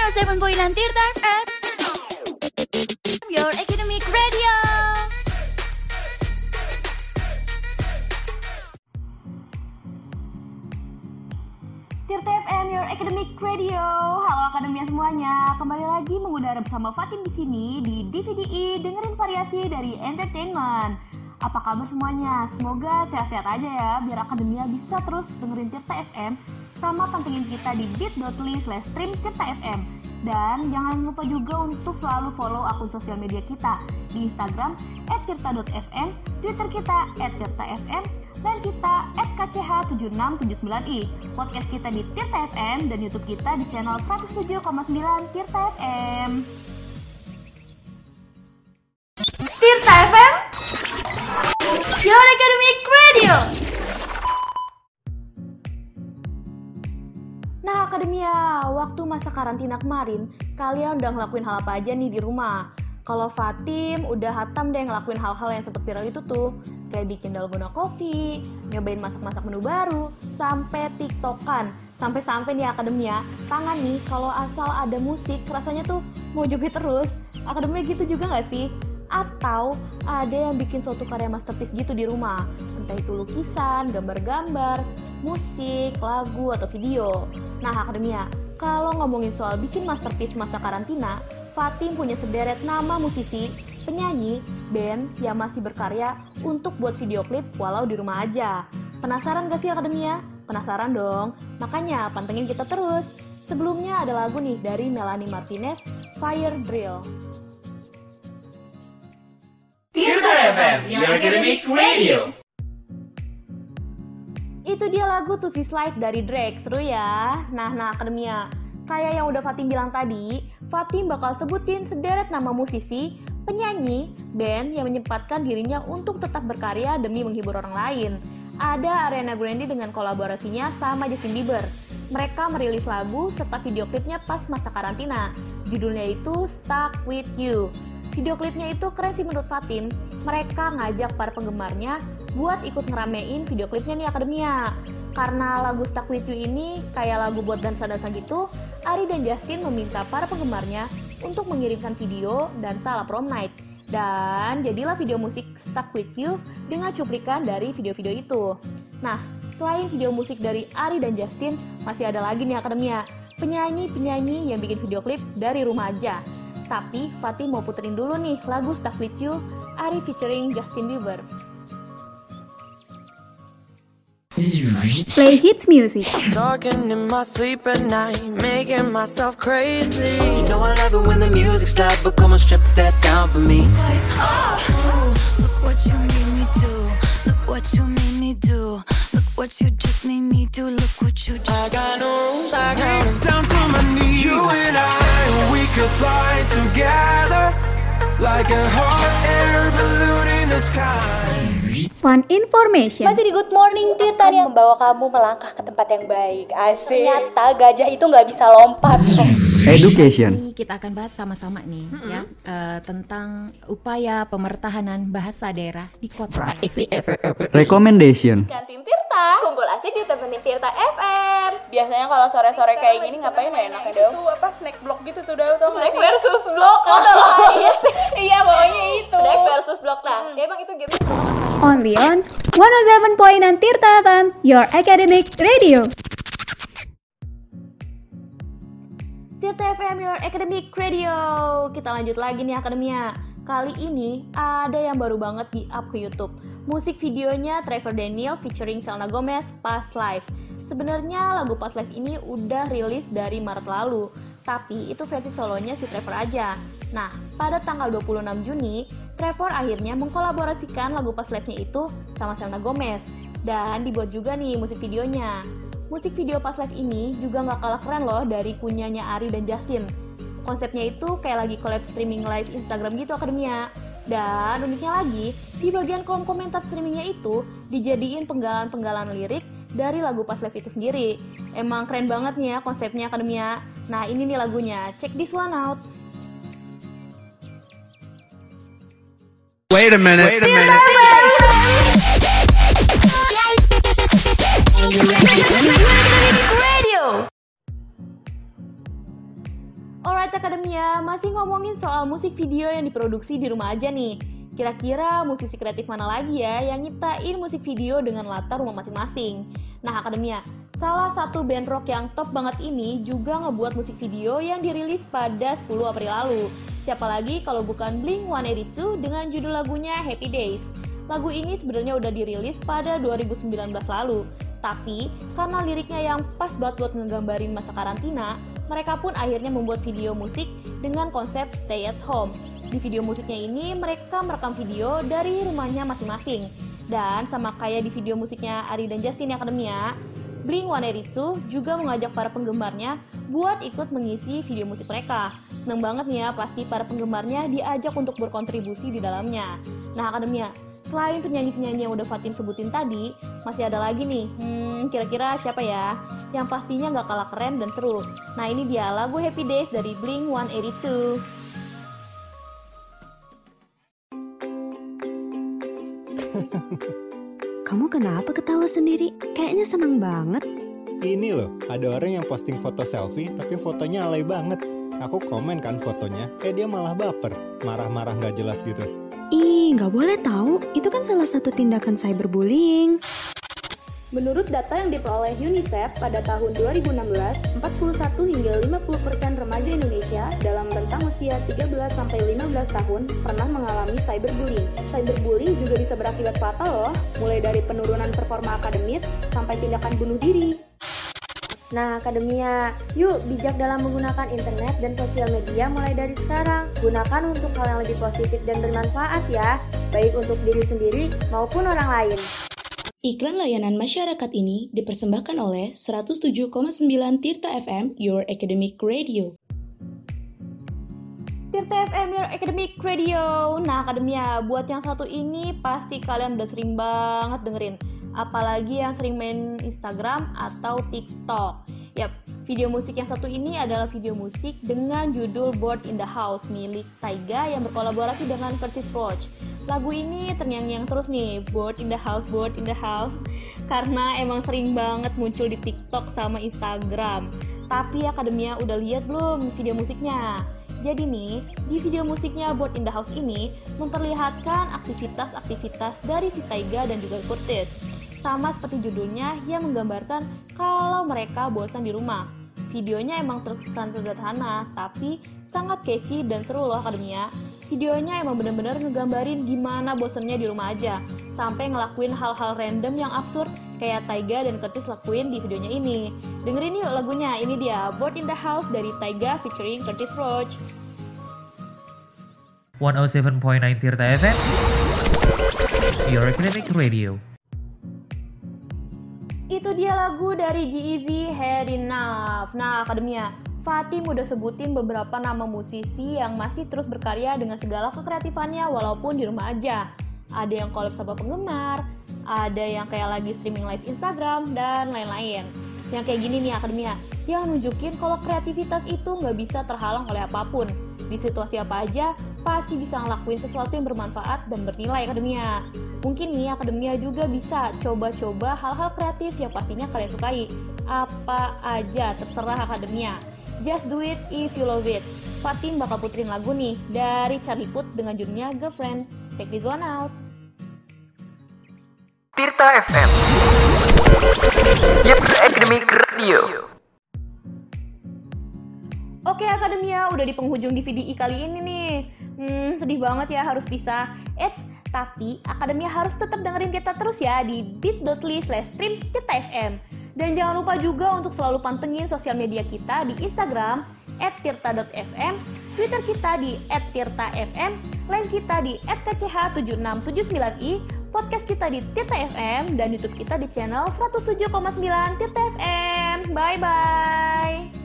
107.9 Tirta FM Your Academic Radio Tirta FM Your Academic Radio. Halo akademia semuanya. Kembali lagi mengudara bersama Fatin di sini di DVDI dengerin variasi dari entertainment. Apa kabar semuanya? Semoga sehat-sehat aja ya biar akademia bisa terus dengerin Tirta FM sama pantengin kita di bit.ly slash stream Tirta FM. Dan jangan lupa juga untuk selalu follow akun sosial media kita di Instagram @tirta.fm, Twitter kita @tirta_fm, dan kita @kch7679i. Podcast kita di Tirta FM dan YouTube kita di channel 107,9 Tirta FM. Academic Radio Nah, akademia, waktu masa karantina kemarin, kalian udah ngelakuin hal apa aja nih di rumah? Kalau Fatim udah hatam deh ngelakuin hal-hal yang sempat viral itu tuh Kayak bikin dalgona kopi, nyobain masak-masak menu baru, sampai tiktokan Sampai-sampai nih akademia, tangan nih kalau asal ada musik rasanya tuh mau joget terus Akademia gitu juga gak sih? Atau ada yang bikin suatu karya masterpiece gitu di rumah Entah itu lukisan, gambar-gambar, musik, lagu, atau video Nah akademia, kalau ngomongin soal bikin masterpiece masa karantina Fatim punya sederet nama musisi, penyanyi, band yang masih berkarya untuk buat video klip walau di rumah aja. Penasaran gak sih akademia? Penasaran dong? Makanya pantengin kita terus. Sebelumnya ada lagu nih dari Melanie Martinez, Fire Drill. FM, Your Academic Radio. Itu dia lagu To See Slide dari Drake, seru ya? Nah, nah akademia, kayak yang udah Fatim bilang tadi, Fatim bakal sebutin sederet nama musisi, penyanyi, band yang menyempatkan dirinya untuk tetap berkarya demi menghibur orang lain. Ada Ariana Grande dengan kolaborasinya sama Justin Bieber. Mereka merilis lagu serta video klipnya pas masa karantina. Judulnya itu Stuck With You. Video klipnya itu keren sih menurut Fatim. Mereka ngajak para penggemarnya buat ikut ngeramein video klipnya nih akademia. Karena lagu Stuck With You ini kayak lagu buat dansa-dansa gitu, Ari dan Justin meminta para penggemarnya untuk mengirimkan video dansa ala prom night. Dan jadilah video musik Stuck With You dengan cuplikan dari video-video itu. Nah, selain video musik dari Ari dan Justin, masih ada lagi nih akademia. Penyanyi-penyanyi yang bikin video klip dari rumah aja. Tapi Fatih mau puterin dulu nih lagu Stuck With You, Ari featuring Justin Bieber. Play hits music Talking in my sleep at night, making myself crazy. You know I love it when the music's loud, but come on, strip that down for me. Look what you made me do. Look what you made me do. What you just made me do. Look what you just. I got no rules, I count 'em. Down to my knees. You and I, we could fly together like a hot air balloon in the sky. Fun information Masih di Good Morning Tirta yang membawa kamu melangkah ke tempat yang baik. Asik. Ternyata gajah itu nggak bisa lompat. Education. Ini kita akan bahas sama-sama nih ya eh, tentang upaya pemertahanan bahasa daerah di kota. Recommendation. Kantin Kumpul asik di temenin Tirta FM. Biasanya kalau sore-sore kayak gini ngapain ya enaknya dong? itu apa snack block gitu tuh Dau tau Snack versus blok. Oh, iya. iya pokoknya itu Snack versus blok lah. Emang itu game Only on 107.9 Tirta FM Your Academic Radio Tirta FM Your Academic Radio. Kita lanjut lagi nih akademia. Kali ini ada yang baru banget di up ke YouTube. Musik videonya Trevor Daniel featuring Selena Gomez Past Life. Sebenarnya lagu Past Life ini udah rilis dari Maret lalu, tapi itu versi solonya si Trevor aja. Nah, pada tanggal 26 Juni, Trevor akhirnya mengkolaborasikan lagu Past Life-nya itu sama Selena Gomez. Dan dibuat juga nih musik videonya. Musik video Past Life ini juga nggak kalah keren loh dari punyanya Ari dan Justin. Konsepnya itu kayak lagi collab streaming live Instagram gitu akademia. Dan uniknya lagi, di bagian kolom komentar streamingnya itu dijadiin penggalan-penggalan lirik dari lagu Past Life itu sendiri. Emang keren banget nih ya konsepnya akademia. Nah ini nih lagunya, check this one out. Wait a minute. Wait a minute. Radio Alright Akademia, masih ngomongin soal musik video yang diproduksi di rumah aja nih. Kira-kira musisi kreatif mana lagi ya yang nyiptain musik video dengan latar rumah masing-masing? Nah Akademia, salah satu band rock yang top banget ini juga ngebuat musik video yang dirilis pada 10 April lalu. Siapa lagi kalau bukan Blink-182 dengan judul lagunya Happy Days. Lagu ini sebenarnya udah dirilis pada 2019 lalu, tapi karena liriknya yang pas banget buat ngegambarin masa karantina, mereka pun akhirnya membuat video musik dengan konsep stay at home. Di video musiknya ini, mereka merekam video dari rumahnya masing-masing. Dan sama kayak di video musiknya Ari dan Justin Akademia, Blink-182 juga mengajak para penggemarnya buat ikut mengisi video musik mereka. Seneng banget nih ya, pasti para penggemarnya diajak untuk berkontribusi di dalamnya. Nah, Akademia, selain penyanyi-penyanyi yang udah Fatin sebutin tadi, masih ada lagi nih. Hmm, kira-kira siapa ya? Yang pastinya nggak kalah keren dan seru. Nah, ini dia lagu Happy Days dari Blink-182. Kamu kenapa ketawa sendiri? Kayaknya senang banget. Ini loh, ada orang yang posting foto selfie tapi fotonya alay banget. Aku komen kan fotonya, eh dia malah baper, marah-marah nggak jelas gitu. Ih, nggak boleh tahu. Itu kan salah satu tindakan cyberbullying. Menurut data yang diperoleh UNICEF pada tahun 2016, 41 hingga 50% remaja Indonesia dalam rentang usia 13 sampai 15 tahun pernah mengalami cyberbullying. Cyberbullying juga bisa berakibat fatal loh, mulai dari penurunan performa akademis sampai tindakan bunuh diri. Nah, Akademia, yuk bijak dalam menggunakan internet dan sosial media mulai dari sekarang. Gunakan untuk hal yang lebih positif dan bermanfaat ya, baik untuk diri sendiri maupun orang lain. Iklan layanan masyarakat ini dipersembahkan oleh 107,9 Tirta FM, Your Academic Radio. Tirta FM Your Academic Radio. Nah, Akademia, buat yang satu ini pasti kalian udah sering banget dengerin. Apalagi yang sering main Instagram atau TikTok. Yap, video musik yang satu ini adalah video musik dengan judul Board in the House milik Taiga yang berkolaborasi dengan Curtis Roach. Lagu ini ternyanyi yang terus nih, Board in the House, Board in the House, karena emang sering banget muncul di TikTok sama Instagram. Tapi Akademia udah lihat belum video musiknya? Jadi nih, di video musiknya Board in the House ini memperlihatkan aktivitas-aktivitas dari si Taiga dan juga Curtis. Sama seperti judulnya yang menggambarkan kalau mereka bosan di rumah. Videonya emang terkesan sederhana, tapi sangat catchy dan seru loh Akademia. Videonya emang bener-bener ngegambarin gimana bosennya di rumah aja, sampai ngelakuin hal-hal random yang absurd kayak Taiga dan Curtis lakuin di videonya ini. Dengerin yuk lagunya, ini dia Board in the House dari Taiga featuring Curtis Roach. 107.9 Tirta FM Your Academic Radio Itu dia lagu dari G-Eazy, Had Enough. Nah, Akademia, Fatim udah sebutin beberapa nama musisi yang masih terus berkarya dengan segala kekreatifannya walaupun di rumah aja. Ada yang collab sama penggemar, ada yang kayak lagi streaming live Instagram, dan lain-lain. Yang kayak gini nih Akademia, yang nunjukin kalau kreativitas itu nggak bisa terhalang oleh apa pun. Di situasi apa aja, pasti bisa ngelakuin sesuatu yang bermanfaat dan bernilai Akademia. Mungkin nih Akademia juga bisa coba-coba hal-hal kreatif yang pastinya kalian sukai. Apa aja, terserah Akademia. Just do it if you love it. Fatim bakal puterin lagu nih dari Charlie Puth dengan judulnya Girlfriend. Take this one out. Tirta FM Your Academic Radio Oke Akademia, udah di penghujung DVD kali ini nih. Hmm, sedih banget ya harus pisah. Eits, tapi Akademia harus tetap dengerin kita terus ya di bit.ly slash stream kita FM. Dan jangan lupa juga untuk selalu pantengin sosial media kita di Instagram @tirta.fm, Twitter kita di @tirta_fm, line kita di @kch7679i, podcast kita di Tirta FM, dan YouTube kita di channel 107,9 Tirta FM. Bye-bye!